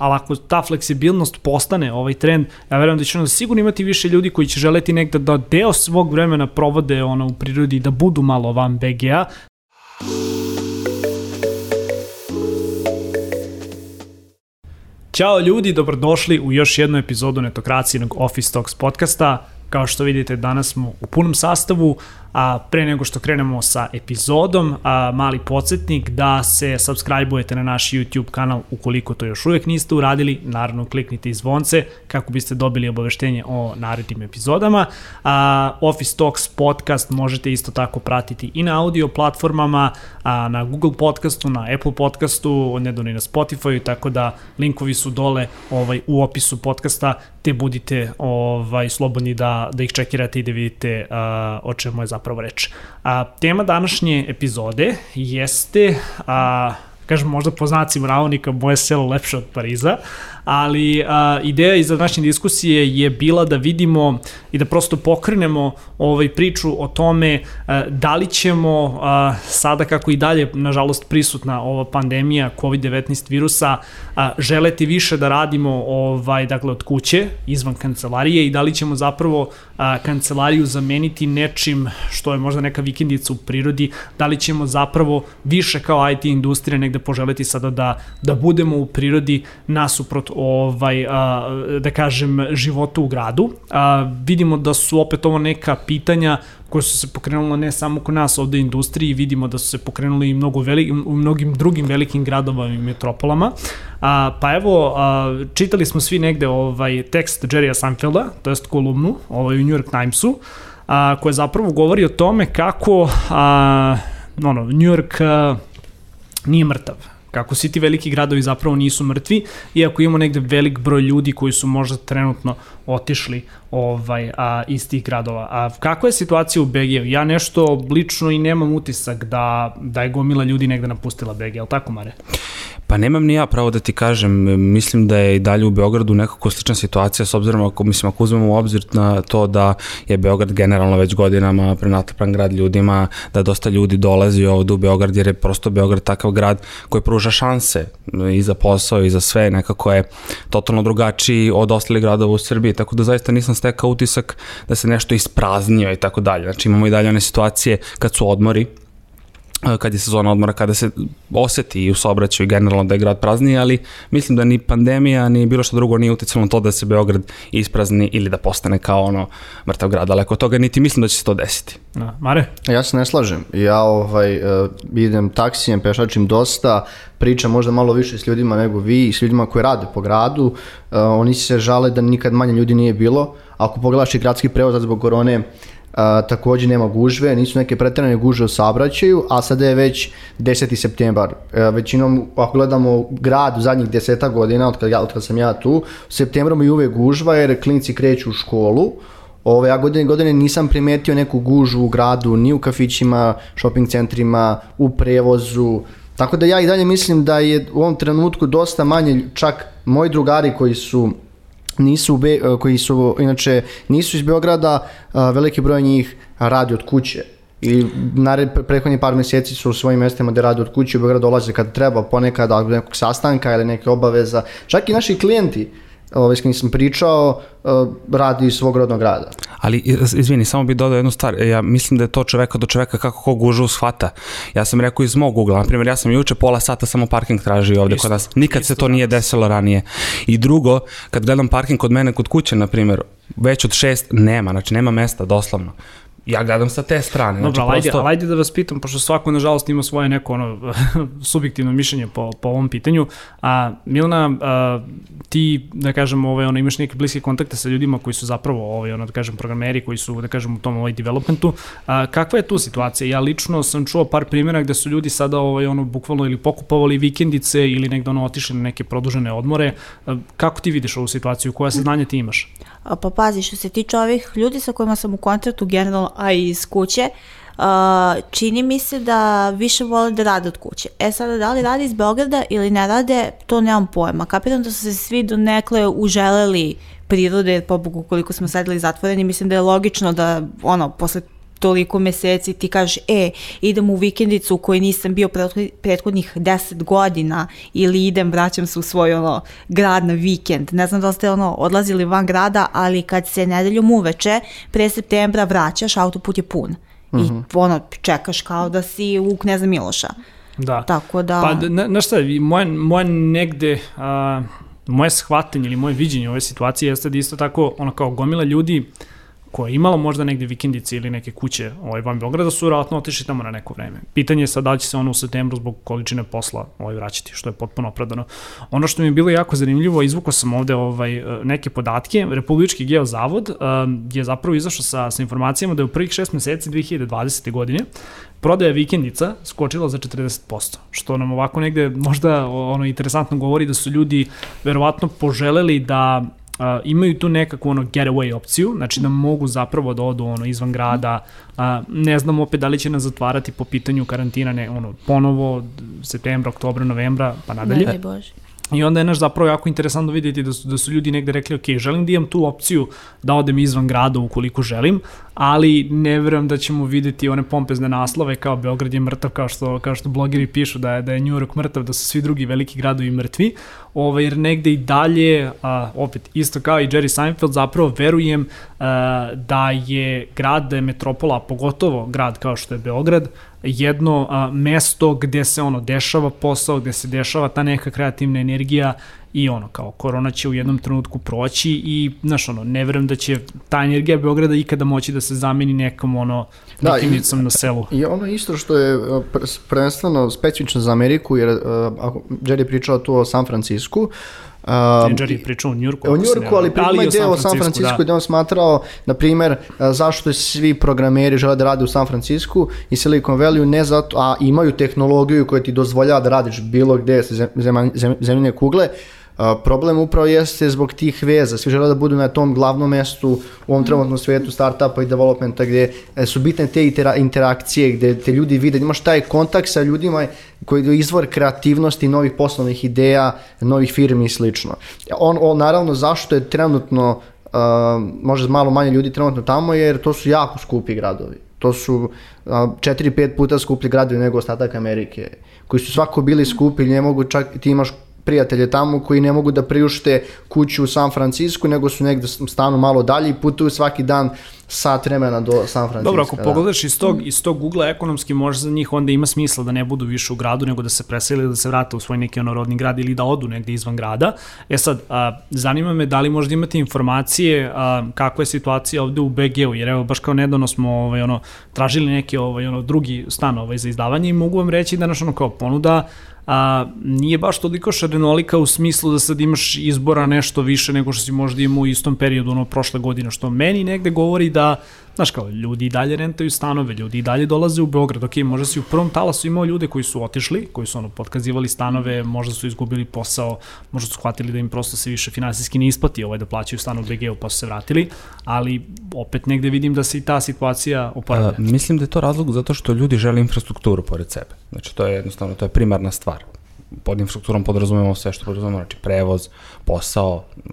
ali ako ta fleksibilnost postane ovaj trend, ja verujem da će onda sigurno imati više ljudi koji će želeti negde da deo svog vremena provode ono u prirodi, da budu malo van BGA. Ćao ljudi, dobrodošli u još jednu epizodu netokracijnog Office Talks podcasta. Kao što vidite, danas smo u punom sastavu, a pre nego što krenemo sa epizodom, a, mali podsjetnik da se subscribe-ujete na naš YouTube kanal ukoliko to još uvek niste uradili, naravno kliknite i zvonce kako biste dobili obaveštenje o narednim epizodama. A, Office Talks podcast možete isto tako pratiti i na audio platformama, a, na Google podcastu, na Apple podcastu, nedavno i na Spotify, tako da linkovi su dole ovaj, u opisu podcasta, te budite ovaj, slobodni da, da ih čekirate i da vidite a, o čemu je zapravo zapravo reč. A, tema današnje epizode jeste, a, kažem možda po znacima navodnika, moje selo lepše od Pariza, ali a, ideja iza današnje diskusije je bila da vidimo i da prosto pokrenemo ovaj priču o tome a, da li ćemo a, sada kako i dalje nažalost prisutna ova pandemija COVID-19 virusa a, želeti više da radimo ovaj dakle od kuće izvan kancelarije i da li ćemo zapravo a, kancelariju zameniti nečim što je možda neka vikendica u prirodi, da li ćemo zapravo više kao IT industrija negde poželeti sada da, da budemo u prirodi nasuprot ovaj, a, da kažem, životu u gradu. A, vidimo da su opet ovo neka pitanja koje su se pokrenula ne samo kod nas ovde u industriji, vidimo da su se pokrenuli i mnogo veli, u mnogim drugim velikim gradovima i metropolama. A, pa evo, a, čitali smo svi negde ovaj tekst Jerrya Sanfelda, to jest kolumnu ovaj, u New York Timesu, a, koja zapravo govori o tome kako a, ono, New York a, nije mrtav kako svi ti veliki gradovi zapravo nisu mrtvi, iako imamo negde velik broj ljudi koji su možda trenutno otišli ovaj, a, iz tih gradova. A kakva je situacija u BG-u? Ja nešto lično i nemam utisak da, da je gomila ljudi negde napustila BG, ali tako Mare? Pa nemam ni ja pravo da ti kažem, mislim da je i dalje u Beogradu nekako slična situacija s obzirom ako, mislim, ako uzmemo u obzir na to da je Beograd generalno već godinama prenatrapan grad ljudima, da dosta ljudi dolazi ovde u Beograd jer je prosto Beograd takav grad koji pruža šanse i za posao i za sve, nekako je totalno drugačiji od ostalih gradova u Srbiji, tako da zaista nisam stekao utisak da se nešto ispraznio i tako dalje. Znači imamo i dalje one situacije kad su odmori, kad je sezona odmora, kada se oseti i u saobraćaju generalno da je grad prazniji, ali mislim da ni pandemija ni bilo što drugo nije uticalo na to da se Beograd isprazni ili da postane kao ono mrtav grad, daleko od toga niti mislim da će se to desiti. Da. Mare? Ja se ne slažem. Ja ovaj, uh, idem taksijem, pešačim dosta, pričam možda malo više s ljudima nego vi i s ljudima koji rade po gradu. Uh, oni se žale da nikad manje ljudi nije bilo. Ako pogledaš i gradski prevoz zbog korone, a, takođe nema gužve, nisu neke pretrane gužve u saobraćaju, a sada je već 10. septembar. E, većinom, ako gledamo grad u zadnjih deseta godina, od kada, ja, od kada sam ja tu, u septembrom je uvek gužva jer klinci kreću u školu, Ove, ja godine godine nisam primetio neku gužvu u gradu, ni u kafićima, shopping centrima, u prevozu, Tako da ja i dalje mislim da je u ovom trenutku dosta manje, čak moji drugari koji su nisu Be, e, koji su inače nisu iz Beograda, e, veliki broj njih radi od kuće. I nared prethodni par meseci su u svojim mestima gde rade od kuće u Beograd dolaze kad treba, ponekad nekog sastanka ili neke obaveza. Čak i naši klijenti ovaj, s kim sam pričao, uh, radi iz svog rodnog grada. Ali, izvini, samo bih dodao jednu stvar. Ja mislim da je to čoveka do čoveka kako ko gužu shvata. Ja sam rekao iz mog ugla. Naprimjer, ja sam juče pola sata samo parking tražio ovde isto, kod nas. Nikad se to nije desilo ranije. I drugo, kad gledam parking kod mene kod kuće, na primjer, već od šest nema, znači nema mesta, doslovno ja gledam sa te strane. Dobro, znači, ajde, prosto... ajde da vas pitam, pošto svako, nažalost, ima svoje neko ono, subjektivno mišljenje po, po ovom pitanju. A, Milna, a, ti, da kažem, ovaj, ono, imaš neke bliske kontakte sa ljudima koji su zapravo, ovaj, ono, da kažem, programeri koji su, da kažem, u tom ovaj, developmentu. A, kakva je tu situacija? Ja lično sam čuo par primjera gde su ljudi sada, ovaj, ono, bukvalno ili pokupovali vikendice ili negde, ono, otišli na neke produžene odmore. A, kako ti vidiš ovu situaciju? Koja saznanja ti imaš? Pa pazi, što se tiče ovih ljudi sa kojima sam u kontaktu, generalno, a i iz kuće, uh, čini mi se da više vole da rade od kuće. E sada, da li rade iz Beograda ili ne rade, to nemam pojma. Kapiram da su se svi do nekle uželeli prirode, pobogu koliko smo sedeli zatvoreni, mislim da je logično da, ono, posle toliko meseci ti kažeš, e, idem u vikendicu u kojoj nisam bio prethodnih- prethodnih 10 godina ili idem, vraćam se u svoj ono, grad na vikend. Ne znam da li ste ono, odlazili van grada, ali kad se nedeljom uveče, pre septembra vraćaš, autoput je pun. I ono, čekaš kao da si u Kneza Miloša. Da. Tako da... Pa, na, znaš šta, moje, moje negde, a, moje shvatanje ili moje viđenje ove situacije jeste da isto tako, ono kao gomila ljudi koja je imala možda negde vikendice ili neke kuće ovaj, van Beograda su vjerojatno otišli tamo na neko vreme. Pitanje je sad da će se ono u septembru zbog količine posla ovaj, vraćati, što je potpuno opravdano. Ono što mi je bilo jako zanimljivo, izvukao sam ovde ovaj, e, neke podatke, Republički geozavod um, je zapravo izašao sa, sa informacijama da je u prvih šest meseci 2020. godine prodaja vikendica skočila za 40%, što nam ovako negde možda ono interesantno govori da su ljudi verovatno poželeli da a, imaju tu nekakvu ono getaway opciju, znači da mogu zapravo da odu ono izvan grada, a, ne znam opet da li će nas zatvarati po pitanju karantina, ne, ono, ponovo septembra, oktobra, novembra, pa nadalje. Ne Bože. I onda je naš zapravo jako interesantno vidjeti da su, da su ljudi negde rekli, ok, želim da imam tu opciju da odem izvan grada ukoliko želim, ali ne verujem da ćemo videti one pompezne naslove kao Beograd je mrtav, kao što, kao što blogeri pišu da je, da je New York mrtav, da su svi drugi veliki gradovi mrtvi, ovaj, jer negde i dalje, a, opet isto kao i Jerry Seinfeld, zapravo verujem a, da je grad, da je metropola, pogotovo grad kao što je Beograd, jedno a, mesto gde se ono dešava posao, gde se dešava ta neka kreativna energija i ono kao korona će u jednom trenutku proći i znaš ono ne verujem da će ta energija Beograda ikada moći da se zameni nekom ono Da, nekim i- na selu. I ono isto što je pr- prvenstveno specifično za Ameriku, jer uh, Jerry je pričao tu o San Francisku, uh, Jerry je pričao o Njurku. O Njurku, ali pritom i je deo o San Francisco da. gde on smatrao, na primer, a, zašto svi programeri žele da rade u San Francisco i Silicon Valley, ne zato, a imaju tehnologiju koja ti dozvoljava da radiš bilo gde sa zem, zem, zem, zemljine kugle, A, problem upravo jeste zbog tih veza. Svi žele da budu na tom glavnom mestu u ovom trenutnom svetu startupa i developmenta gde e, su bitne te intera interakcije, gde te ljudi vide, imaš taj kontakt sa ljudima koji je izvor kreativnosti, novih poslovnih ideja, novih firmi i slično. On, on naravno zašto je trenutno uh, možda malo manje ljudi trenutno tamo jer to su jako skupi gradovi. To su 4-5 puta skuplji gradovi nego ostatak Amerike, koji su svako bili skupi, ne mogu čak, ti imaš prijatelje tamo koji ne mogu da priušte kuću u San Francisco, nego su negde stanu malo dalje i putuju svaki dan sat vremena do San Francisco. Dobro, ako da. pogledaš iz tog, iz tog ugla ekonomski može za njih onda ima smisla da ne budu više u gradu nego da se preseli da se vrate u svoj neki ono rodni grad ili da odu negde izvan grada. E sad, a, zanima me da li možda imate informacije a, kakva je situacija ovde u BG-u, jer evo baš kao nedavno smo ovaj, ono, tražili neki ovaj, ono, drugi stan ovaj, za izdavanje i mogu vam reći da naš ono kao ponuda a, nije baš toliko šarenolika u smislu da sad imaš izbora nešto više nego što si možda imao u istom periodu ono prošle godine, što meni negde govori da Znaš kao, ljudi i dalje rentaju stanove, ljudi i dalje dolaze u Beograd, ok, možda si u prvom talasu imao ljude koji su otišli, koji su ono potkazivali stanove, možda su izgubili posao, možda su shvatili da im prosto se više finansijski ne isplati ovaj da plaćaju stan u BG-u pa su se vratili, ali opet negde vidim da se i ta situacija oporavlja. Mislim da je to razlog zato što ljudi žele infrastrukturu pored sebe. Znači to je jednostavno, to je primarna stvar. Pod infrastrukturom podrazumemo sve što podrazumemo, znači prevoz, posao, e,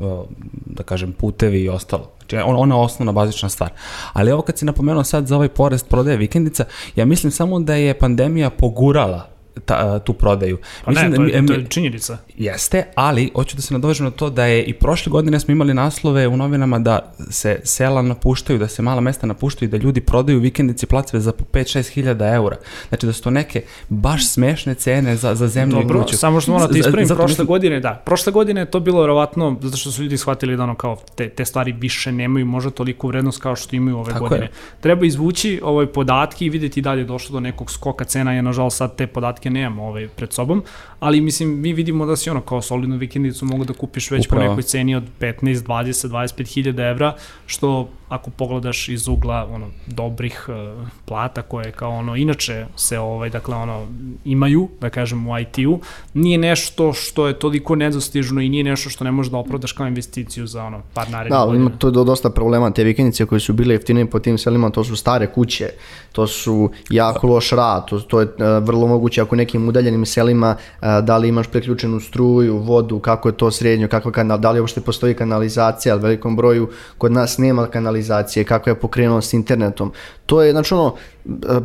da kažem putevi i ostalo. Znači on, ona je osnovna bazična stvar. Ali ovo kad si napomenuo sad za ovaj porest prodaje vikendica, ja mislim samo da je pandemija pogurala ta, tu prodaju. Pa ne, mislim to je, da, to je činjenica. Jeste, ali hoću da se nadovežem na to da je i prošle godine smo imali naslove u novinama da se sela napuštaju, da se mala mesta napuštaju i da ljudi prodaju vikendice i placeve za po 5-6 hiljada eura. Znači da su to neke baš smešne cene za, za zemlju Dobro, i kuću. samo što moram da Z- ispravim, prošle mislim- godine, da, prošle godine je to bilo verovatno, zato što su ljudi shvatili da ono kao te, te stvari više nemaju možda toliko vrednost kao što imaju ove Tako godine. je. Treba izvući ovaj podatke i videti da li je došlo do nekog skoka cena, ja nažalost sad te podatke nemamo ovaj, pred sobom, ali mislim mi vidimo da si ono kao solidnu vikendicu mogu da kupiš već Upravo. po nekoj ceni od 15, 20, 25 hiljada evra, što ako pogledaš iz ugla ono dobrih uh, plata koje kao ono inače se ovaj dakle ono imaju da kažem u IT-u nije nešto što je toliko nedostižno i nije nešto što ne možeš da opravdaš kao investiciju za ono par narednih Da, godina. ima to do- dosta problema. Te vikendice koje su bile jeftinije po tim selima, to su stare kuće, to su jako loš rad, to, to je uh, vrlo moguće ako nekim udaljenim selima uh, da li imaš preključenu struju struju, vodu, kako je to srednjo, kakva kanal, da li uopšte postoji kanalizacija, ali velikom broju kod nas nema kanalizacije, kakva je pokrenuo s internetom. To je, znači ono,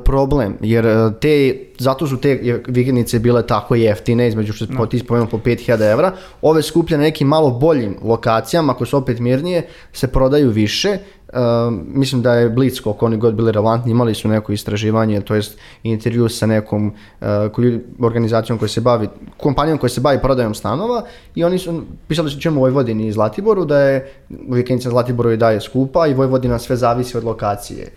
problem, jer e, te, zato su te vikendice bile tako jeftine, između što no. ti spomenuo po 5000 evra, ove skuplje na nekim malo boljim lokacijama, ako su opet mirnije, se prodaju više, Uh, mislim da je Blitz, koliko oni god bili relevantni, imali su neko istraživanje, to jest intervju sa nekom uh, organizacijom koja se bavi, kompanijom koja se bavi prodajom stanova i oni su pisali su čemu Vojvodini i Zlatiboru, da je vikendica Zlatiboru i daje skupa i Vojvodina sve zavisi od lokacije.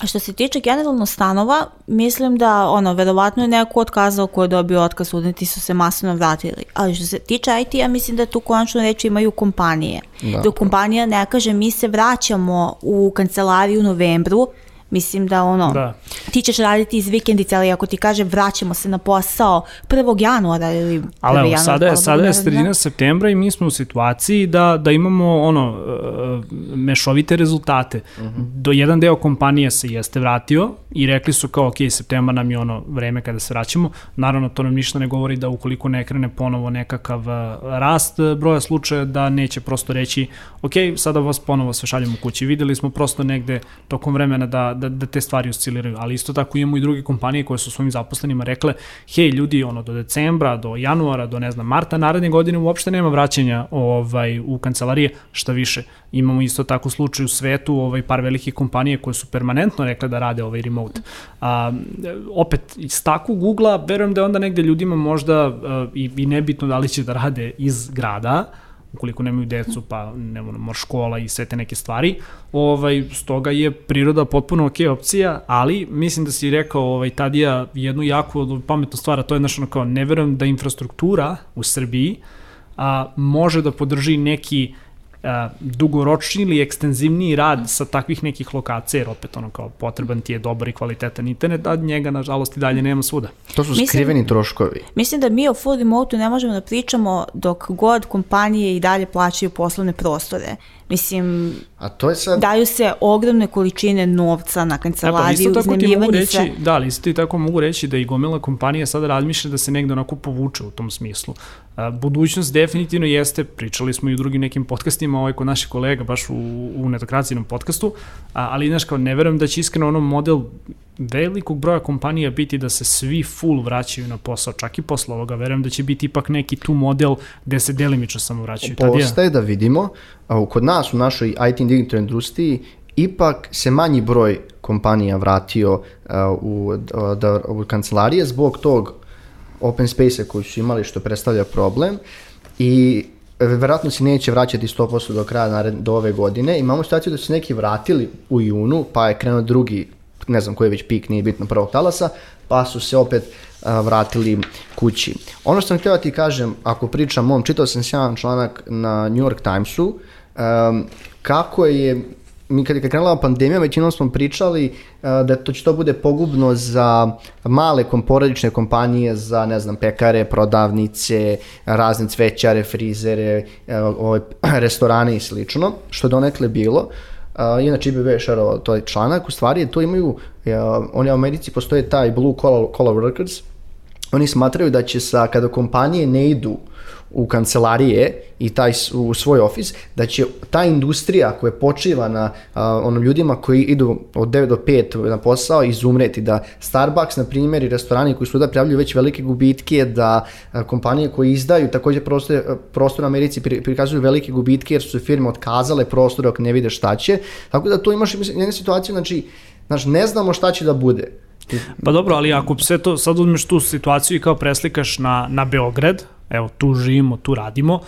A što se tiče generalno stanova, mislim da ono, verovatno je neko otkazao ko je dobio otkaz, studenti su se masno vratili. Ali što se tiče IT-a, mislim da tu konačno reći imaju kompanije. Da. Dok kompanija ne kaže mi se vraćamo u kancelariju u novembru, Mislim da ono, da. ti ćeš raditi iz vikendice, ali ako ti kaže vraćamo se na posao 1. januara ili 1. Ali evo, januara, sada je, sada je sredina septembra i mi smo u situaciji da, da imamo ono, uh, mešovite rezultate. Uh mhm. -huh. Do jedan deo kompanije se jeste vratio i rekli su kao, ok, septembar nam je ono vreme kada se vraćamo. Naravno, to nam ništa ne govori da ukoliko ne krene ponovo nekakav uh, rast broja slučaja, da neće prosto reći, ok, sada vas ponovo sve šaljamo kući. Videli smo prosto negde tokom vremena da, da, da te stvari osciliraju, ali isto tako imamo i druge kompanije koje su svojim zaposlenima rekle, hej ljudi, ono, do decembra, do januara, do ne znam, marta naredne godine uopšte nema vraćanja ovaj, u kancelarije, šta više. Imamo isto tako slučaj u svetu, ovaj, par velikih kompanije koje su permanentno rekle da rade ovaj remote. A, opet, iz takvog Google-a, verujem da je onda negde ljudima možda a, i, i nebitno da li će da rade iz grada, ukoliko nemaju decu, pa nema mor škola i sve te neke stvari. Ovaj, stoga je priroda potpuno ok opcija, ali mislim da si rekao ovaj, Tadija jednu jako pametnu stvar, a to je znaš ono kao, ne verujem da infrastruktura u Srbiji a, može da podrži neki dugoročni ili ekstenzivniji rad sa takvih nekih lokacija, jer opet ono kao potreban ti je dobar i kvalitetan internet, a njega nažalost i dalje nema svuda. To su mislim, skriveni troškovi. Mislim da mi o full remote ne možemo da pričamo dok god kompanije i dalje plaćaju poslovne prostore. Mislim, A to je sad... daju se ogromne količine novca na kancelariju, e, pa, uznemljivanje sve. Da, ali isto i tako mogu reći da i gomila kompanija sada razmišlja da se negde onako povuče u tom smislu. A, budućnost definitivno jeste, pričali smo i u drugim nekim podcastima, ovaj kod naših kolega, baš u, u netokracijnom podcastu, a, ali znaš kao, ne verujem da će iskreno ono model velikog broja kompanija biti da se svi full vraćaju na posao, čak i posle ovoga. Verujem da će biti ipak neki tu model gde se delimično samo vraćaju. Postaje da vidimo, a kod nas u našoj IT digital industriji ipak se manji broj kompanija vratio uh, u, da, u kancelarije zbog tog open space-a koji su imali što predstavlja problem i verovatno se neće vraćati 100% do kraja nared, do ove godine. Imamo situaciju da su neki vratili u junu, pa je krenuo drugi ne znam koji je već pik, nije bitno prvog talasa, pa su se opet a, vratili kući. Ono što sam htio da ti kažem, ako pričam ovom, čitao sam sjajan članak na New York Timesu, um, kako je mi kad je krenula pandemija, većinom smo pričali uh, da to će to bude pogubno za male porodične kompanije, za ne znam, pekare, prodavnice, razne cvećare, frizere, uh, ove, restorane i slično, što je donekle bilo. Uh, inače IBB je šarovao taj članak, u stvari to imaju, uh, oni u Americi postoje taj blue collar, collar workers, oni smatraju da će sa, kada kompanije ne idu u kancelarije i taj u svoj ofis, da će ta industrija koja počiva na a, onom ljudima koji idu od 9 do 5 na posao izumreti, da Starbucks na primjer i restorani koji su da prijavljuju već velike gubitke, da a, kompanije koje izdaju takođe prostor, prostor u Americi prikazuju velike gubitke jer su firme otkazale prostor dok ne vide šta će, tako da tu imaš jednu situaciju, znači, znači ne znamo šta će da bude. Pa dobro, ali ako sve to, sad uzmeš tu situaciju i kao preslikaš na, na Beograd, evo tu živimo, tu radimo,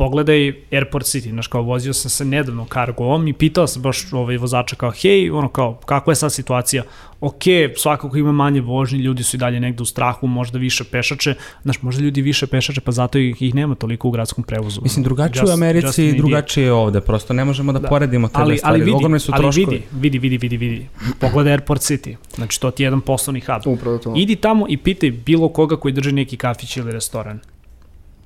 pogledaj Airport City, znaš kao vozio sam se nedavno kargoom i pitao sam baš ovaj vozača kao hej, ono kao kakva je sad situacija, ok, svakako ima manje vožnje, ljudi su i dalje negde u strahu, možda više pešače, znaš, možda ljudi više pešače, pa zato ih, ih nema toliko u gradskom prevozu. Mislim, drugačije u Americi i drugačije je ovde, prosto ne možemo da, da. poredimo te ali, stvari, ali vidi, ogromne su troškovi. Ali vidi, vidi, vidi, vidi, vidi, pogledaj Airport City, znači to ti je jedan poslovni hub. Upravo to. Idi tamo i pitaj bilo koga koji drži neki kafić ili restoran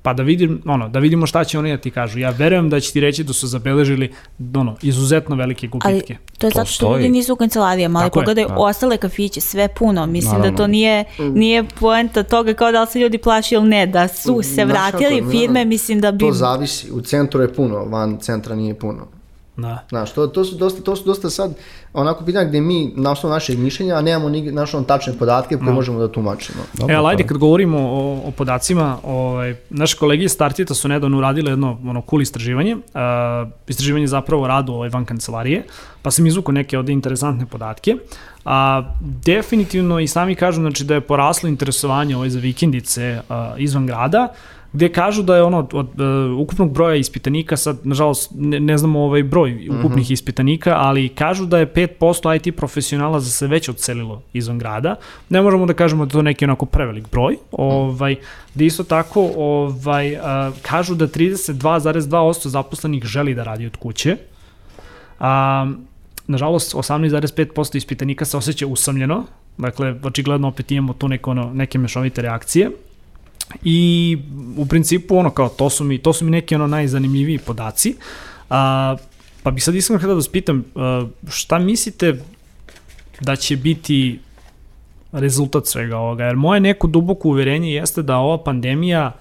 pa da, vidim, ono, da vidimo šta će oni da ti kažu. Ja verujem da će ti reći da su zabeležili ono, izuzetno velike gubitke. Ali to je zato što ljudi nisu u kancelarijama, ali pogledaj da. ostale kafiće, sve puno. Mislim da Naravno. to nije, nije poenta toga kao da li se ljudi plaši ili ne, da su se Znaš vratili firme, mislim da bi... To zavisi, u centru je puno, van centra nije puno. Da. Znaš, to, to, su dosta, to su dosta sad onako pitanja gde mi na osnovu našeg mišljenja, a nemamo ni naše ono tačne podatke koje možemo da tumačimo. Dobro, E, ali ajde kad govorimo o, o podacima, ovaj, naše kolege iz Startita su nedavno uradile jedno ono, cool istraživanje, uh, istraživanje zapravo radu ovaj, van kancelarije, pa sam izvukao neke ovde interesantne podatke. A, definitivno i sami kažu znači, da je poraslo interesovanje ovaj, za vikendice a, izvan grada, gde kažu da je ono od, od uh, ukupnog broja ispitanika, sad nažalost ne, ne znamo ovaj broj ukupnih ispitanika, ali kažu da je 5% IT profesionala za se već odselilo izvan grada. Ne možemo da kažemo da to neki onako prevelik broj. Ovaj, da isto tako ovaj, uh, kažu da 32,2% zaposlenih želi da radi od kuće. A, nažalost, 18,5% ispitanika se osjeća usamljeno, dakle, očigledno opet imamo tu neko, ono, neke mešovite reakcije. I u principu ono kao to su mi to su mi neki ono najzanimljiviji podaci. A, pa bih sad iskreno htio da vas pitam šta mislite da će biti rezultat svega ovoga? Jer moje neko duboko uverenje jeste da ova pandemija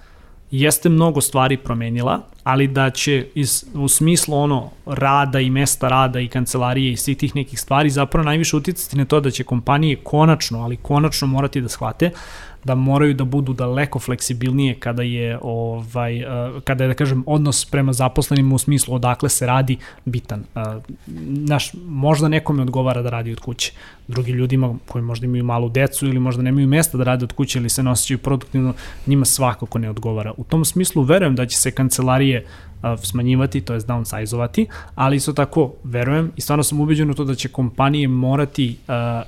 jeste mnogo stvari promenila, ali da će iz, u smislu ono rada i mesta rada i kancelarije i svih tih nekih stvari zapravo najviše uticati na to da će kompanije konačno, ali konačno morati da shvate da moraju da budu daleko fleksibilnije kada je ovaj eh, kada je da kažem odnos prema zaposlenima u smislu odakle se radi bitan. Eh, Naš možda nekome odgovara da radi od kuće. Drugi ljudima koji možda imaju malu decu ili možda nemaju mesta da rade od kuće ili se ne osjećaju produktivno, njima svakako ne odgovara. U tom smislu verujem da će se kancelarije smanjivati, to je downsizovati, ali isto tako verujem i stvarno sam ubeđen u to da će kompanije morati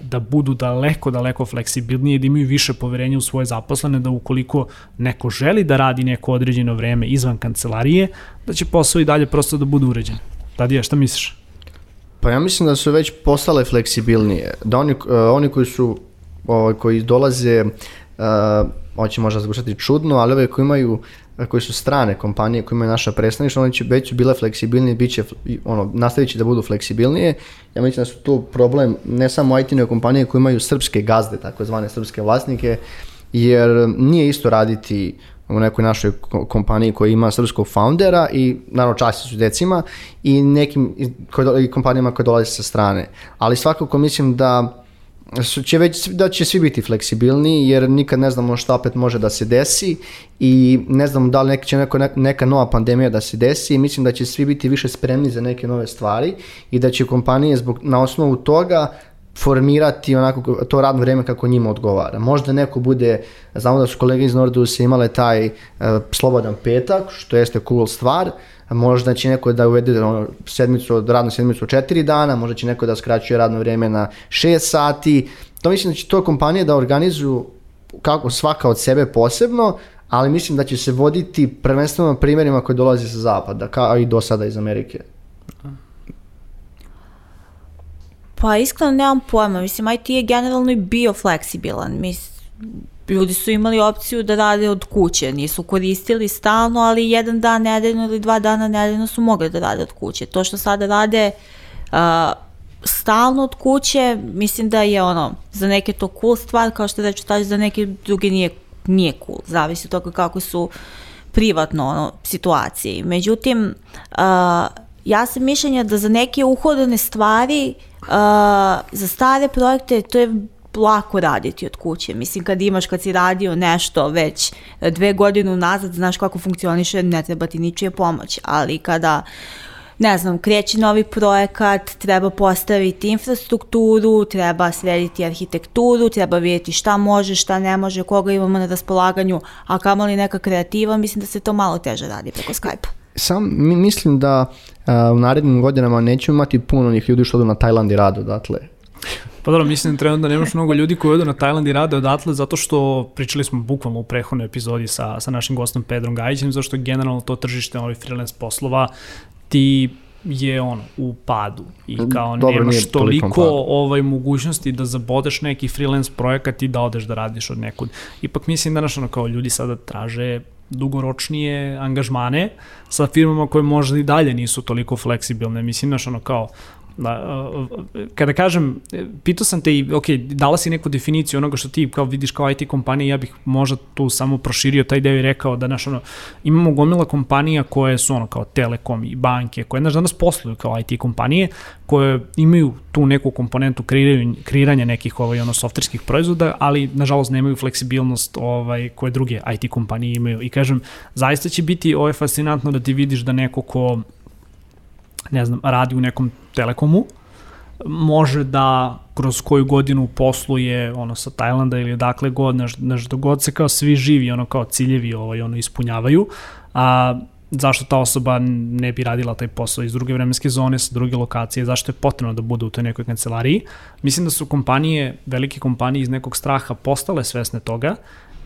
da budu daleko, daleko fleksibilnije, da imaju više poverenja u svoje zaposlene, da ukoliko neko želi da radi neko određeno vreme izvan kancelarije, da će posao i dalje prosto da bude uređen. Tadija, šta misliš? Pa ja mislim da su već postale fleksibilnije. Da oni, uh, oni koji su, ovaj, koji dolaze, uh, ovo će možda zvučati čudno, ali ove koji imaju koji su strane kompanije koje imaju naša predstavništva, one će već su bile fleksibilnije, bit će, ono, nastavit će da budu fleksibilnije. Ja mislim da su to problem ne samo IT-ne kompanije koje imaju srpske gazde, takozvane srpske vlasnike, jer nije isto raditi u nekoj našoj ko- kompaniji koja ima srpskog foundera i naravno časti su decima i nekim i, kompanijama koje dolaze sa strane. Ali svakako mislim da će već, da će svi biti fleksibilni jer nikad ne znamo šta opet može da se desi i ne znamo da li neka, će neko, neka nova pandemija da se desi i mislim da će svi biti više spremni za neke nove stvari i da će kompanije zbog, na osnovu toga formirati onako to radno vreme kako njima odgovara. Možda neko bude, znamo da su kolege iz Nordusa imale taj uh, slobodan petak, što jeste cool stvar, možda će neko da uvede ono, sedmicu, radnu sedmicu od četiri dana, možda će neko da skraćuje radno vreme na 6 sati. To mislim da će to kompanije da organizuju kako svaka od sebe posebno, ali mislim da će se voditi prvenstveno primjerima koji dolaze sa zapada, kao i do sada iz Amerike. Pa iskreno nemam pojma, mislim IT je generalno i bio fleksibilan, mis, ljudi su imali opciju da rade od kuće, nisu koristili stalno, ali jedan dan nedeljno ili dva dana nedeljno su mogli da rade od kuće. To što sada rade uh, stalno od kuće, mislim da je ono, za neke to cool stvar, kao što reću taži, za neke druge nije, nije cool, zavisi od toga kako su privatno ono, situacije. Međutim, uh, ja sam mišljenja da za neke uhodane stvari, uh, za stare projekte, to je lako raditi od kuće. Mislim, kad imaš, kad si radio nešto već dve godine unazad, znaš kako funkcioniše, ne treba ti ničija pomoć. Ali kada ne znam, kreće novi projekat, treba postaviti infrastrukturu, treba srediti arhitekturu, treba vidjeti šta može, šta ne može, koga imamo na raspolaganju, a kamali neka kreativa, mislim da se to malo teže radi preko Skype-a. Sam mi mislim da u narednim godinama nećemo imati puno onih ljudi što odu na Tajland i rade odatle. Pa dobro, mislim da trenutno nemaš mnogo ljudi koji odu na Tajland i rade odatle zato što pričali smo bukvalno u prethodnoj epizodi sa, sa našim gostom Pedrom Gajićem, zašto je generalno to tržište ovih freelance poslova ti je ono u padu i kao Dobro, nemaš toliko ovaj mogućnosti da zabodeš neki freelance projekat i da odeš da radiš od nekud. Ipak mislim da naš ono kao ljudi sada traže dugoročnije angažmane sa firmama koje možda i dalje nisu toliko fleksibilne. Mislim, znaš, ono kao, Da, kada kažem, pitao sam te i, ok, dala si neku definiciju onoga što ti kao vidiš kao IT kompanija, ja bih možda tu samo proširio taj deo i rekao da, znaš, ono, imamo gomila kompanija koje su ono kao Telekom i banke, koje, znaš, danas posluju kao IT kompanije, koje imaju tu neku komponentu kreiranja, kreiranja nekih ovaj, ono, softverskih proizvoda, ali, nažalost, nemaju fleksibilnost ovaj, koje druge IT kompanije imaju. I kažem, zaista će biti ovaj, fascinantno da ti vidiš da neko ko ne znam, radi u nekom telekomu, može da kroz koju godinu posluje ono sa Tajlanda ili odakle god, naš, naš god se kao svi živi, ono kao ciljevi ovaj, ono ispunjavaju, a zašto ta osoba ne bi radila taj posao iz druge vremenske zone, sa druge lokacije, zašto je potrebno da bude u toj nekoj kancelariji. Mislim da su kompanije, velike kompanije iz nekog straha postale svesne toga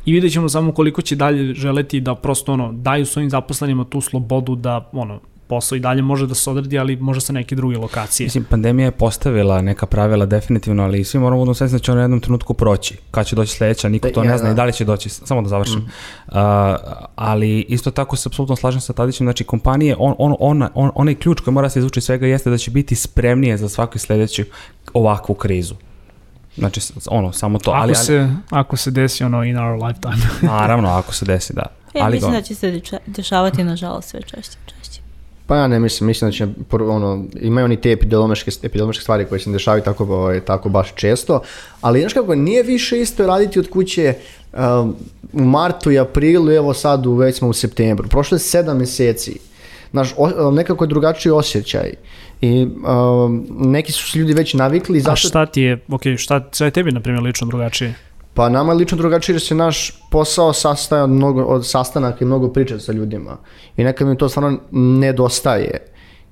i vidjet ćemo samo koliko će dalje želeti da prosto ono, daju svojim zaposlenima tu slobodu da ono, posao i dalje može da se odredi, ali može sa neke druge lokacije. Mislim, pandemija je postavila neka pravila definitivno, ali svi moramo da svesni da će on u jednom trenutku proći. Kad će doći sledeća, niko da, to ne zna da. i da li će doći, samo da završim. Mm. Uh, ali isto tako se apsolutno slažem sa Tadićem, znači kompanije, on, on, on, on, onaj ključ koji mora se izvući svega jeste da će biti spremnije za svaku sledeću ovakvu krizu. Znači, ono, samo to. Ako, ali, se, ali, ako se desi ono in our lifetime. naravno, ako se desi, da. Ja ali mislim go... da će se dešavati, nažalost, sve češće. Pa ja ne mislim, mislim da će, ono, imaju oni te epidemiološke, epidemiološke stvari koje se ne dešavaju tako, ovaj, tako baš često, ali znaš kako, nije više isto raditi od kuće um, u martu i aprilu, evo sad u, već smo u septembru, prošlo je sedam meseci, znaš, o, nekako je drugačiji osjećaj. I um, neki su ljudi već navikli. Zašto... A šta ti je, ok, šta, šta je tebi, na primjer, lično drugačije? Pa nama je lično drugačije jer se naš posao sastaje od, mnogo, od sastanaka i mnogo priča sa ljudima. I nekad mi to stvarno nedostaje.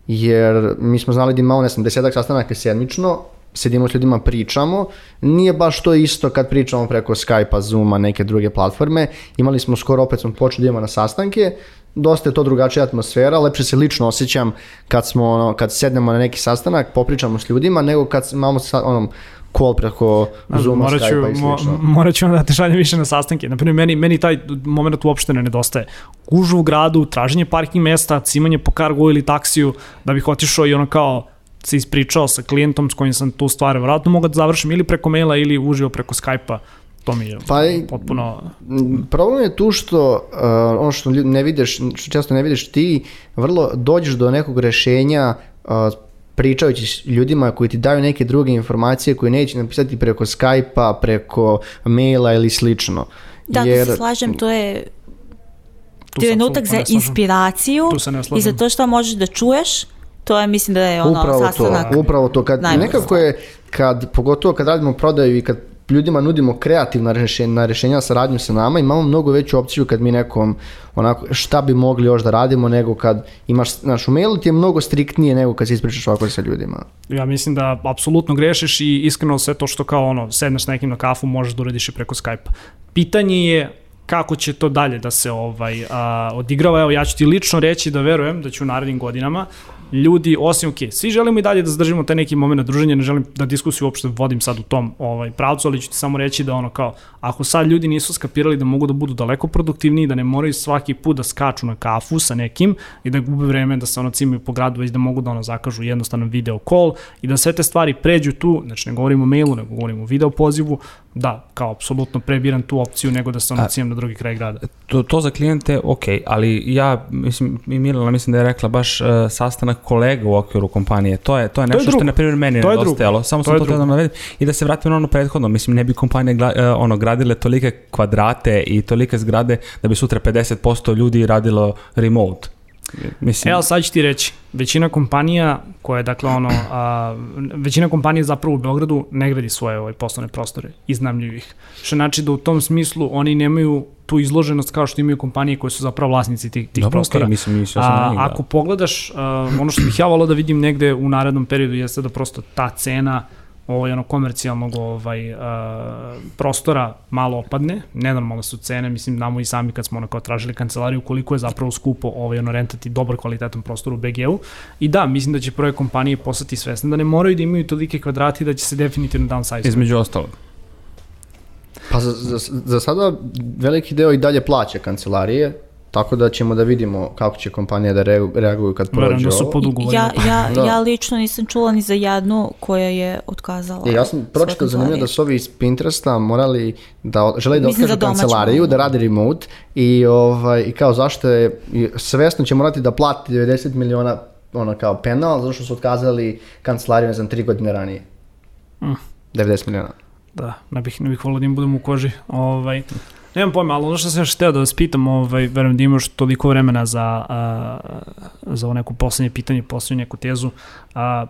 Jer mi smo znali da imamo, ne znam, desetak sastanaka sedmično, sedimo s ljudima, pričamo. Nije baš to isto kad pričamo preko Skype-a, Zoom-a, neke druge platforme. Imali smo skoro, opet smo počeli da na sastanke, dosta je to drugačija atmosfera, lepše se lično osjećam kad smo ono, kad sednemo na neki sastanak, popričamo s ljudima, nego kad imamo sa, onom call preko Zooma, morat ću, Skype-a i slično. Mo, morat ću da te šaljem više na sastanke. Naprimjer, meni, meni taj moment uopšte ne nedostaje. Gužu u gradu, traženje parking mesta, cimanje po kargu ili taksiju, da bih otišao i ono kao se ispričao sa klijentom s kojim sam tu stvar vratno mogu da završim ili preko maila ili uživo preko Skype-a to mi je pa, potpuno... Problem je tu što uh, ono što ne vidiš, što često ne vidiš ti, vrlo dođeš do nekog rešenja uh, pričajući s ljudima koji ti daju neke druge informacije koje neće napisati preko Skype-a, preko maila ili slično. Da, Jer, da se slažem, to je trenutak za inspiraciju i za to što možeš da čuješ, to je mislim da je ono upravo sastanak. To, upravo to, kad nekako je, kad, pogotovo kad radimo prodaju i kad ljudima nudimo kreativna rešenja, rešenja saradnju sa nama, imamo mnogo veću opciju kad mi nekom onako šta bi mogli još da radimo nego kad imaš, znaš, u mailu ti je mnogo striktnije nego kad se ispričaš ovako sa ljudima. Ja mislim da apsolutno grešiš i iskreno sve to što kao ono, sedneš nekim na kafu možeš da uradiš i preko Skype-a. Pitanje je kako će to dalje da se ovaj a, odigrava. Evo, ja ću ti lično reći da verujem da će u narednim godinama ljudi, osim, ok, svi želimo i dalje da zadržimo taj neki moment druženja, ne želim da diskusiju uopšte vodim sad u tom ovaj, pravcu, ali ću ti samo reći da ono kao, ako sad ljudi nisu skapirali da mogu da budu daleko produktivniji, da ne moraju svaki put da skaču na kafu sa nekim i da gube vreme da se ono cimaju po gradu, već da mogu da ono zakažu jednostavno video call i da sve te stvari pređu tu, znači ne govorimo o mailu, nego govorimo o video pozivu, da, kao apsolutno prebiram tu opciju nego da se ono cijem na drugi kraj grada. To, to za klijente, ok, ali ja, mislim, i Milana mislim da je rekla baš uh, sastanak kolega u okviru kompanije, to je, to je nešto to je što je, na primjer, meni to nedostajalo, samo to sam to tada navedim, i da se vratim na ono prethodno, mislim, ne bi kompanije uh, ono, gradile tolike kvadrate i tolike zgrade da bi sutra 50% ljudi radilo remote Mislim... Evo sad ću ti reći, većina kompanija koja je dakle ono, a, većina kompanija zapravo u Beogradu ne gradi svoje ovaj, poslovne prostore, iznamljuju ih. Što znači da u tom smislu oni nemaju tu izloženost kao što imaju kompanije koje su zapravo vlasnici tih, tih Dobro, prostora. Okay, mislim, mislim, ja a, njih, da. Ako pogledaš, a, ono što bih ja volao da vidim negde u narednom periodu jeste da prosto ta cena ovaj, ono, komercijalnog ovaj, uh, prostora malo opadne, nenormalne su cene, mislim, namo i sami kad smo ono kao tražili kancelariju, koliko je zapravo skupo ovaj, ono, rentati dobar kvalitetan prostor u BG-u. I da, mislim da će prve kompanije postati svesne da ne moraju da imaju tolike kvadrati da će se definitivno downsize. Između ostalog. Pa za, za, za sada veliki deo i dalje plaća kancelarije, Tako da ćemo da vidimo kako će kompanija da re- reaguju kad Verujem prođe da su ovo. pod ugovorima. Ja, ja, Da. ja lično nisam čula ni za jednu koja je otkazala. E, ja sam svoje pročitao zanimljivo da su ovi iz Pinteresta morali da žele da otkažu kancelariju, da radi remote i, ovaj, i kao zašto je, svesno će morati da plati 90 miliona ono kao penal, zato što su otkazali kancelariju, ne znam, tri godine ranije. Mm. 90 miliona. Da, ne bih, ne bih volio da im budem u koži. Ovaj, nemam pojma, ali ono što sam još hteo da vas pitam, ovaj, verujem da imaš toliko vremena za, a, za ovo neko poslednje pitanje, poslednju neku tezu. A,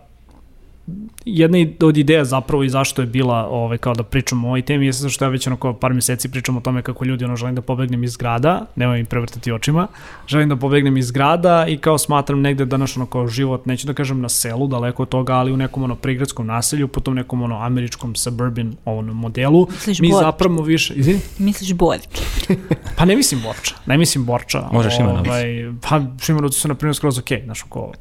jedna od ideja zapravo i zašto je bila ovaj, kao da pričamo o ovoj temi jeste što ja već ono kao par meseci pričam o tome kako ljudi ono želim da pobegnem iz grada, nemoj im prevrtati očima, želim da pobegnem iz grada i kao smatram negde danas ono kao život, neću da kažem na selu, daleko od toga, ali u nekom ono prigradskom naselju, po tom nekom ono američkom suburban ovom modelu, Misliš mi Borč? zapravo više, izvini? Misliš Borč? Pa ne mislim Borča, ne mislim Borča. Može Šimanovci. Ovaj, pa Šimanovci su na primjer skroz okej, znaš, ako,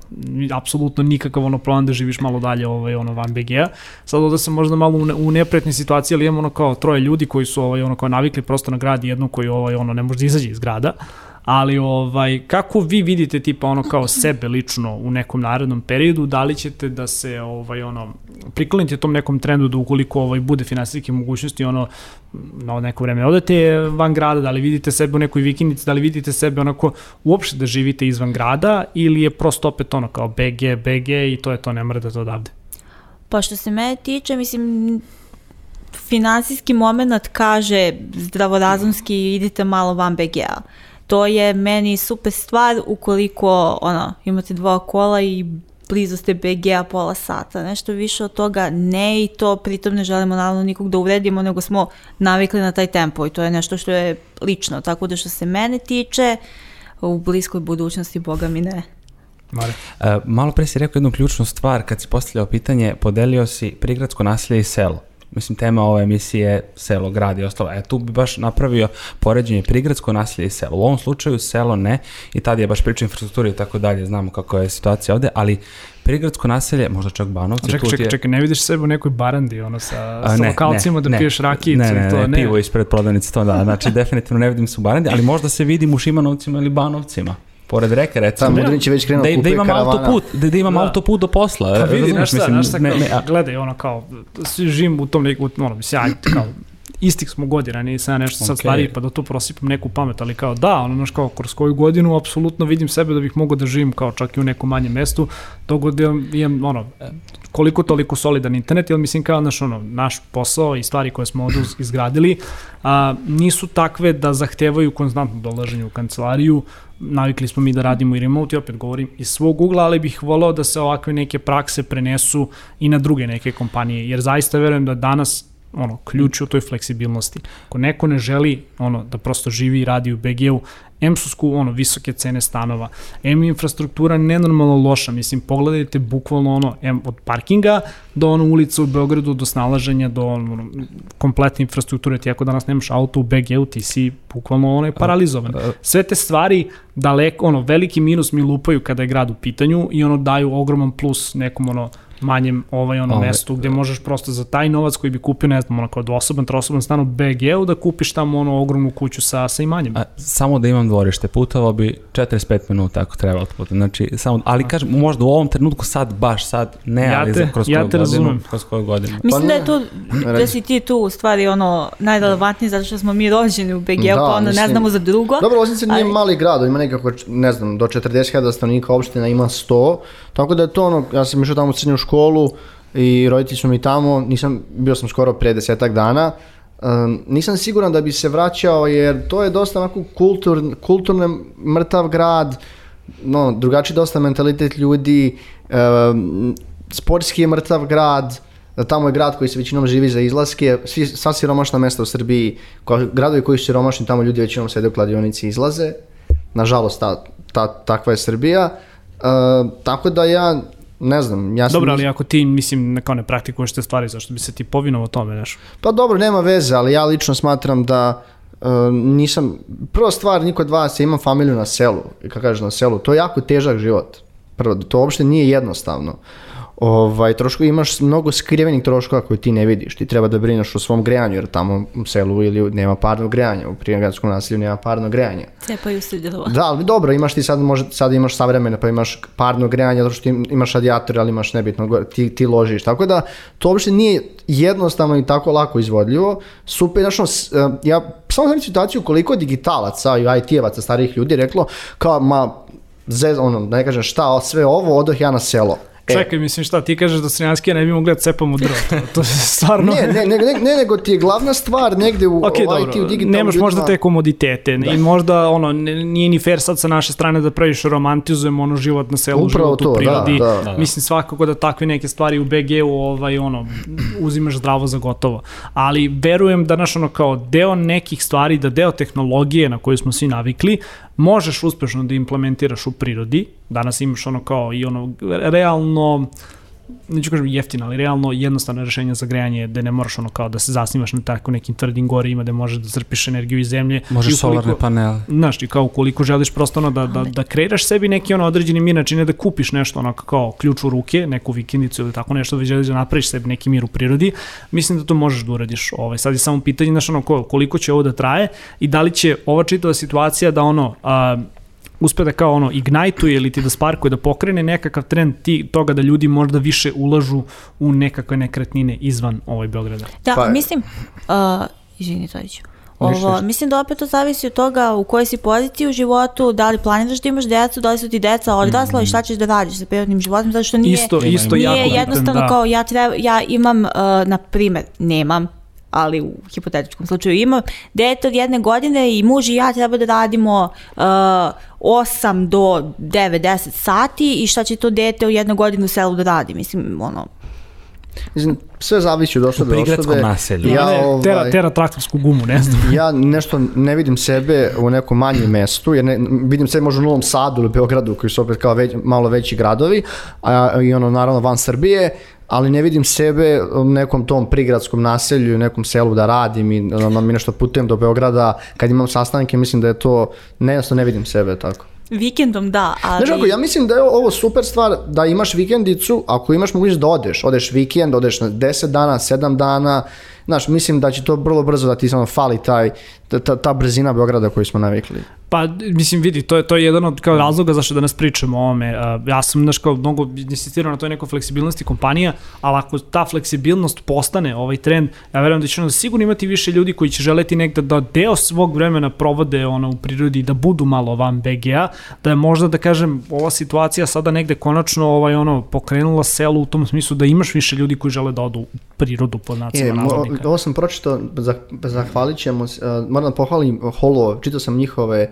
apsolutno nikakav ono plan da živiš malo dalje ovaj, ono, van BG-a. Sad ovde sam možda malo u, ne, u nepretnoj situaciji, ali imamo ono kao troje ljudi koji su ovaj, ono kao navikli prosto na grad i jednu koji ovaj, ono, ne može da izađe iz grada. Ali ovaj, kako vi vidite tipa ono kao sebe lično u nekom narednom periodu, da li ćete da se ovaj ono priklonite tom nekom trendu da ukoliko ovaj bude finansijske mogućnosti ono na neko vreme odete van grada, da li vidite sebe u nekoj vikendici, da li vidite sebe onako uopšte da živite izvan grada ili je prosto opet ono kao BG, BG i to je to, ne mrdate odavde. Pa što se mene tiče, mislim, finansijski moment kaže zdravorazumski idite malo van BG-a. To je meni super stvar ukoliko ono, imate dva kola i blizu ste BG-a pola sata. Nešto više od toga ne i to pritom ne želimo naravno nikog da uvredimo, nego smo navikli na taj tempo i to je nešto što je lično. Tako da što se mene tiče, u bliskoj budućnosti, boga mi ne. Mare. E, malo pre si rekao jednu ključnu stvar, kad si postavljao pitanje, podelio si prigradsko naselje i selo. Mislim, tema ove emisije je selo, grad i ostalo. E, tu bi baš napravio poređenje prigradsko naselje i selo. U ovom slučaju selo ne, i tad je baš priča infrastrukturi i tako dalje, znamo kako je situacija ovde, ali prigradsko naselje, možda čak Banovci, Čekaj, čekaj, je- čekaj, ne vidiš sebe u nekoj barandi, ono, sa, A, sa lokalcima da piješ rakijicu ne, ne, i to, ne, ne. pivo ispred prodavnice, to da, znači definitivno ne vidim se u Barandi, ali možda se vidim u Šimanovcima ili Banovcima, pored reke recimo. Tamo Mudrinić je već krenuo da, da, da kupuje imam karavana. autoput, da, da imam Da. autoput do posla. Pa vidi, znaš šta, znaš šta, kao, ne, gledaj, ono kao, živim u tom neku, ono, mislim, ajde, kao, istih smo godina, nisam ja nešto sad Okej. stariji, pa da tu prosipam neku pamet, ali kao da, ono, znaš, kao, kroz koju godinu, apsolutno vidim sebe da bih mogao da živim kao čak i u nekom manjem mestu, dok god imam, ono, koliko toliko solidan internet, jer mislim kao naš, ono, naš posao i stvari koje smo ovde uz- izgradili a, nisu takve da zahtevaju konstantno dolaženje u kancelariju, navikli smo mi da radimo i remote i opet govorim iz svog ugla, ali bih volao da se ovakve neke prakse prenesu i na druge neke kompanije, jer zaista verujem da danas ono, ključ u toj fleksibilnosti. Ako neko ne želi ono, da prosto živi i radi u BG-u, M su sku, ono, visoke cene stanova, M infrastruktura nenormalno loša, mislim, pogledajte bukvalno ono, M od parkinga do ono ulica u Beogradu, do snalaženja, do ono, kompletne infrastrukture, ti ako danas nemaš auto u BG-u, ti si bukvalno ono je paralizovan. Sve te stvari daleko, ono, veliki minus mi lupaju kada je grad u pitanju i ono daju ogroman plus nekom ono manjem ovaj ono Ove, mestu gde možeš prosto za taj novac koji bi kupio ne znam ono kao dvosoban, trosoban stan u BG-u da kupiš tamo ono ogromnu kuću sa, sa imanjem. A, samo da imam dvorište, putovao bi 45 minuta ako treba od puta. Znači, samo, ali kažem, možda u ovom trenutku sad, baš sad, ne, Ja ali te- za kroz ja koju te godinu, razumem. kroz koju godinu. Mislim Pa da ne. je to, da si ti tu u stvari ono najrelevantniji zato što smo mi rođeni u BG-u Da, pa onda ne mislim- znamo za drugo. Dobro, Loznica nije ali- mali grad, ima nekako, ne znam, do 40.000 stanovnika opština ima 100, tako da je to ono, ja sam išao tamo u srednju školu i roditelji su mi tamo, nisam, bio sam skoro pre desetak dana, Um, nisam siguran da bi se vraćao jer to je dosta onako kultur, kulturno mrtav grad, no, drugačiji dosta mentalitet ljudi, um, sportski je mrtav grad, tamo je grad koji se većinom živi za izlaske, svi, sva siromašna mesta u Srbiji, ko, gradovi koji su siromašni, tamo ljudi većinom sede u kladionici i izlaze. Nažalost, ta, ta, takva je Srbija. Uh, tako da ja, ne znam, ja sam... Dobro, ali ako ti, mislim, kao ne praktikuješ te stvari, zašto bi se ti povinovao tome, znaš? Pa dobro, nema veze, ali ja lično smatram da uh, nisam... Prva stvar, niko od vas, ja imam familiju na selu, kako kažeš na selu, to je jako težak život. Prvo, to uopšte nije jednostavno. Ovaj, troškovi, imaš mnogo skrivenih troškova koje ti ne vidiš. Ti treba da brineš o svom grejanju, jer tamo u selu ili nema parnog grejanja, u prijegradskom naselju nema parnog grejanja. Cepaju se drva. Da, ali dobro, imaš ti sad, može, sad imaš savremene, pa imaš parno grejanje, zato što im- imaš radijator, ali imaš nebitno, ti, ti ložiš. Tako da, to uopšte nije jednostavno i tako lako izvodljivo. Super, e, ja samo znam situaciju koliko digitalaca i IT-evaca, starijih ljudi reklo, kao, ma, zez, ono, da ne kažem šta, sve ovo, odoh ja na selo. E, Čekaj, mislim šta, ti kažeš da Srjanski ne bi mogli da cepamo drvo. To, to je stvarno... Ne, ne, ne, ne, ne, nego ti je glavna stvar negde u Ok, IT, u dobro, digitalnom nemaš možda te komoditete i možda ono, nije ni fair sad sa naše strane da previše romantizujemo ono život na selu, Upravo život to, u da, prirodi. da. Mislim svakako da takve neke stvari u BG-u ovaj, ono, uzimaš zdravo za gotovo. Ali verujem da naš ono kao deo nekih stvari, da deo tehnologije na koju smo svi navikli, možeš uspešno da implementiraš u prirodi. Danas imaš ono kao i ono realno neću kažem jeftino, ali realno jednostavno rešenje za grejanje gde ne moraš ono kao da se zasnivaš na tako nekim tvrdim gorima gde možeš da crpiš energiju iz zemlje. Možeš ukoliko- solarne panele. Znaš, i kao ukoliko želiš prosto ono da, da, da kreiraš sebi neki ono određeni mir, znači ne da kupiš nešto ono kao ključ u ruke, neku vikendicu ili tako nešto, već želiš da napraviš sebi neki mir u prirodi, mislim da to možeš da uradiš. Ovaj, sad je samo pitanje, znaš, ono, ko- koliko će ovo da traje i da li će ova čitava situacija da ono, a, uspe da kao ono ignituje ili ti da sparkuje, da pokrene nekakav trend ti, toga da ljudi možda više ulažu u nekakve nekretnine izvan ovaj Beograda. Da, Pa- mislim, uh, izvini, Tojiću. Ovo, mislim da opet to zavisi od toga u kojoj si poziciji u životu, da li planiraš da imaš decu, da li su ti deca odrasla i šta ćeš da radiš sa prirodnim životom, zato što nije, Isto, isto nije jako bitan, jednostavno da. kao ja, treba, ja imam, uh, na primer, nemam, ali u hipotetičkom slučaju imam, dete od jedne godine i muž i ja treba da radimo uh, 8 do 9-10 sati i šta će to dete u jednu godinu u selu da radi, mislim, ono, Mislim, sve zavisi od osobe U do prigradskom osobe. naselju. Ja, ne, tera, ovaj, tera traktorsku gumu, ne znam. ja nešto ne vidim sebe u nekom manjem mestu, jer ne, vidim sebe možda u Novom Sadu ili Beogradu, koji su opet kao već, malo veći gradovi, a, i ono naravno van Srbije, ali ne vidim sebe u nekom tom prigradskom naselju, u nekom selu da radim i ono, mi nešto putujem do Beograda, kad imam sastanke, mislim da je to, ne, jednostavno ne vidim sebe tako. vikendom da, ali... Znaš kako, ja mislim da je ovo super stvar da imaš vikendicu, ako imaš mogućnost da odeš, odeš vikend, odeš na 10 dana, 7 dana, znaš, mislim da će to vrlo brzo da ti samo fali taj, ta, ta, ta brzina Beograda koju smo navikli. Pa, mislim, vidi, to je, to je jedan od kao razloga zašto danas pričamo o ovome. Ja sam, znaš, kao mnogo insistirao na toj nekoj fleksibilnosti kompanija, ali ako ta fleksibilnost postane ovaj trend, ja verujem da će onda sigurno imati više ljudi koji će želeti negde da deo svog vremena provode ono, u prirodi, da budu malo van BG-a, da je možda, da kažem, ova situacija sada negde konačno ovaj, ono, pokrenula selo u tom smislu da imaš više ljudi koji žele da odu u prirodu pod E, nacima mo, navodnika. ovo sam pročitao, zah, zahvalit ćemo, moram da pohvalim Holo, čitao sam njihove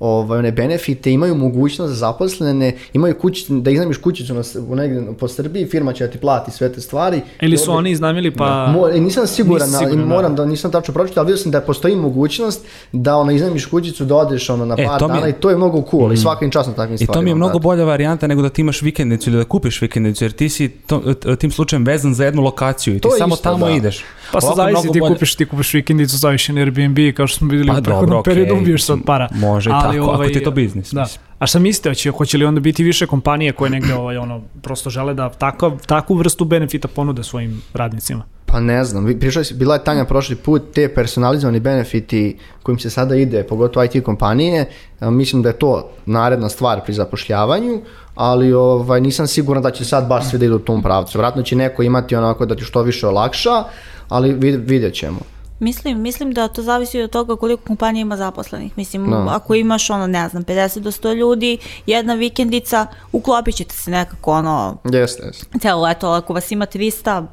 ovaj, one benefite, imaju mogućnost za zaposlene, imaju kući, da iznajmiš kućicu na, u negde po Srbiji, firma će da ti plati sve te stvari. Ili I su oni iznamili pa... Mo, e, nisam siguran, ali siguran, da. moram da nisam tačno pročitao, ali vidio sam da postoji mogućnost da ono iznajmiš kućicu, da odeš ono na E, par mi je- dana i to je mnogo cool i svaka im čast na takvim I stvarima. to mi je mnogo da. bolja varijanta nego da ti imaš vikendicu ili da kupiš vikendicu, jer ti si to, e, tim slučajem vezan za jednu lokaciju i ti samo isto, tamo da. ideš. Pa sad zavisi, ti bolje- kupiš, ti kupiš vikendicu, staviš je na Airbnb, kao što smo videli Pa u prethodnom periodu, ubiješ se od para. može i tako, ako ti je to biznis, Da. mislim. A šta mislite, hoće, hoće li onda biti više kompanije koje negde ovaj, ono, prosto žele da takav, takvu vrstu benefita ponude svojim radnicima? Pa ne znam, si, bila je Tanja prošli put, te personalizovani benefiti kojim se sada ide, pogotovo IT kompanije, a, mislim da je to naredna stvar pri zapošljavanju, ali ovaj, nisam siguran da će sad baš svi da idu u tom pravcu. Vratno će neko imati onako da ti što više olakša, ali vid, vidjet ćemo. Mislim, mislim da to zavisi od toga koliko kompanija ima zaposlenih. Mislim, Da. ako imaš ono, ne znam, 50 do 100 ljudi, jedna vikendica, uklopit ćete se nekako ono, Jeste, jeste. celo leto, ali ako vas ima 300,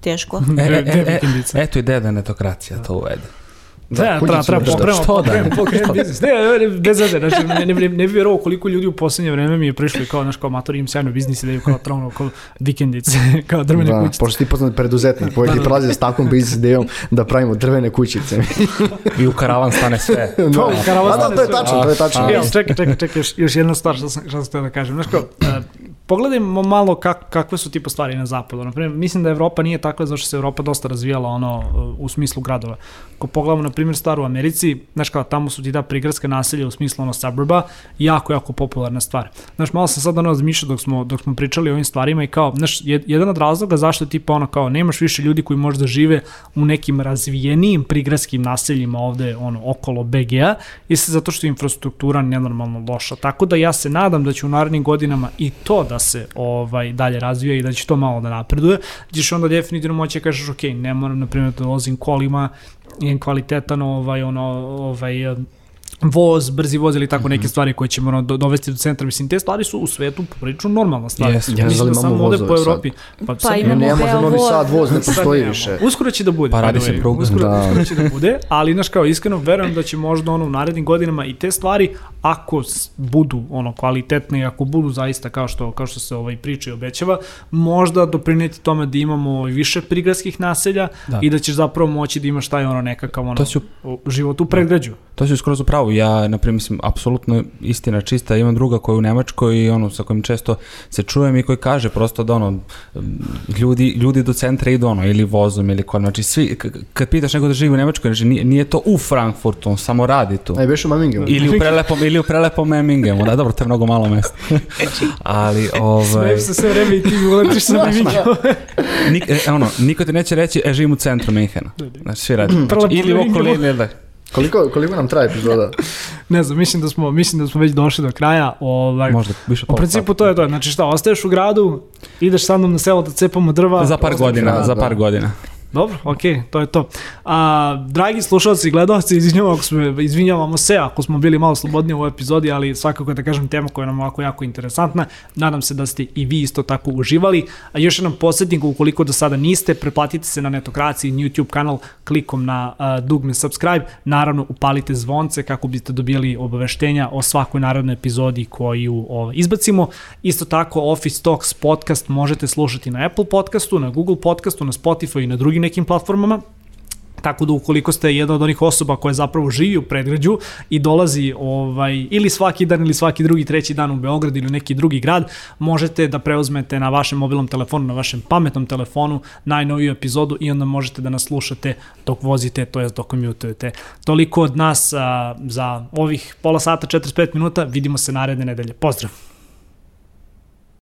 teško. E, e, e, e, eto ideja da netokracija to uvede. Da, treba, treba da što da pokrenemo, ne? pokrenemo biznis. Ne, ne, ne, bez veze, znači, ne, ne, ne, ne bi vjerovao koliko ljudi u poslednje vreme mi je prišli kao, znaš, kao matori im sjajno biznis ideju, kao trovno, kao vikendice, kao drvene Da, kućice. pošto ti poznat preduzetnik, koji ti prolazi s takvom biznis idejom da pravimo drvene kućice. I u karavan stane sve. Pa, u karavan Da, da, stane to je sve. tačno, to je tačno. Ali čekaj, čekaj, čekaj, još, još jedna stvar što sam, što sam da kažem. Znaš kao, pogledajmo malo kak, kakve su tipa stvari na zapadu. Naprimjer, mislim da Evropa nije takva zašto se Evropa dosta razvijala ono u smislu gradova. Ako pogledamo, na primjer, stvar u Americi, znaš kao tamo su ti da prigradske naselje u smislu ono suburba, jako, jako popularna stvar. Znaš, malo sam sad ono razmišljao dok smo, dok smo pričali o ovim stvarima i kao, znaš, jedan od razloga zašto tipa ono kao, nemaš više ljudi koji možda žive u nekim razvijenijim prigradskim naseljima ovde, ono, okolo BG-a, je se zato što je infrastruktura nenormalno loša. Tako da ja se nadam da će u narednim godinama i to da se ovaj dalje razvija i da će to malo da napreduje, ćeš onda definitivno moći da kažeš, ok, ne moram, na primjer, da vozim kolima, imam kvalitetan ovaj, ono, ovaj, voz, brzi voz ili tako neke mhm. stvari koje ćemo ono, dovesti do centra. Mislim, te stvari su u svetu poprično normalna stvar. Yes. Ja Mislim da samo ovde po Evropi. Pa, pa sad, imamo ne, za Novi Sad voz, ne postoji više. Uskoro će da bude. Pa radi se program. Uskoro, da. uskoro će da bude, ali znaš kao iskreno verujem da će možda ono u narednim godinama i te stvari, ako budu ono kvalitetne i ako budu zaista kao što, kao što se ovaj priča i obećava, možda doprineti tome da imamo više prigradskih naselja da. i da ćeš zapravo moći da imaš taj ono nekakav ono, to su, život u predgrađu. To si skoro zapravo ja, na primjer, mislim, apsolutno istina čista, imam druga koja je u Nemačkoj i ono, sa kojim često se čujem i koji kaže prosto da ono, ljudi, ljudi do centra idu ono, ili vozom ili kod, znači svi, kad pitaš neko da živi u Nemačkoj, znači nije, nije to u Frankfurtu, on samo radi tu. Aj, beš u Memmingemu. Ili u prelepom, ili u prelepom Memmingemu, da, dobro, to je mnogo malo mesta. Ali, ovaj... Smijem se sve vreme i ti uletiš sa Memmingemu. Nik, e, ono, niko ti neće reći, e, živim u centru Minhena. Znači, svi radi. Znači, ili u okolini, ili da. Koliko, koliko nam traje epizoda? ne znam, mislim da smo, mislim da smo već došli do kraja. Ovaj, Možda više U principu to je to. Znači šta, ostaješ u gradu, ideš sa mnom na selo da cepamo drva. Za par godina, grad, za par da. godina. Dobro, okej, okay, to je to. A, dragi slušalci i gledalci, izvinjavamo, izvinjavamo se ako smo bili malo slobodniji u ovoj epizodi, ali svakako da kažem tema koja nam ovako jako interesantna. Nadam se da ste i vi isto tako uživali. A još jednom posjetnik, ukoliko do sada niste, preplatite se na Netokraciji YouTube kanal klikom na uh, dugme subscribe. Naravno, upalite zvonce kako biste dobijali obaveštenja o svakoj narodnoj epizodi koju ovaj, izbacimo. Isto tako, Office Talks podcast možete slušati na Apple podcastu, na Google podcastu, na Spotify i na drugim nekim platformama, Tako da ukoliko ste jedna od onih osoba koja zapravo živi u predgrađu i dolazi ovaj, ili svaki dan ili svaki drugi, treći dan u Beograd ili neki drugi grad, možete da preuzmete na vašem mobilnom telefonu, na vašem pametnom telefonu najnoviju epizodu i onda možete da nas slušate dok vozite, to je dok kommutujete. Toliko od nas a, za ovih pola sata, 45 minuta, vidimo se naredne nedelje. Pozdrav!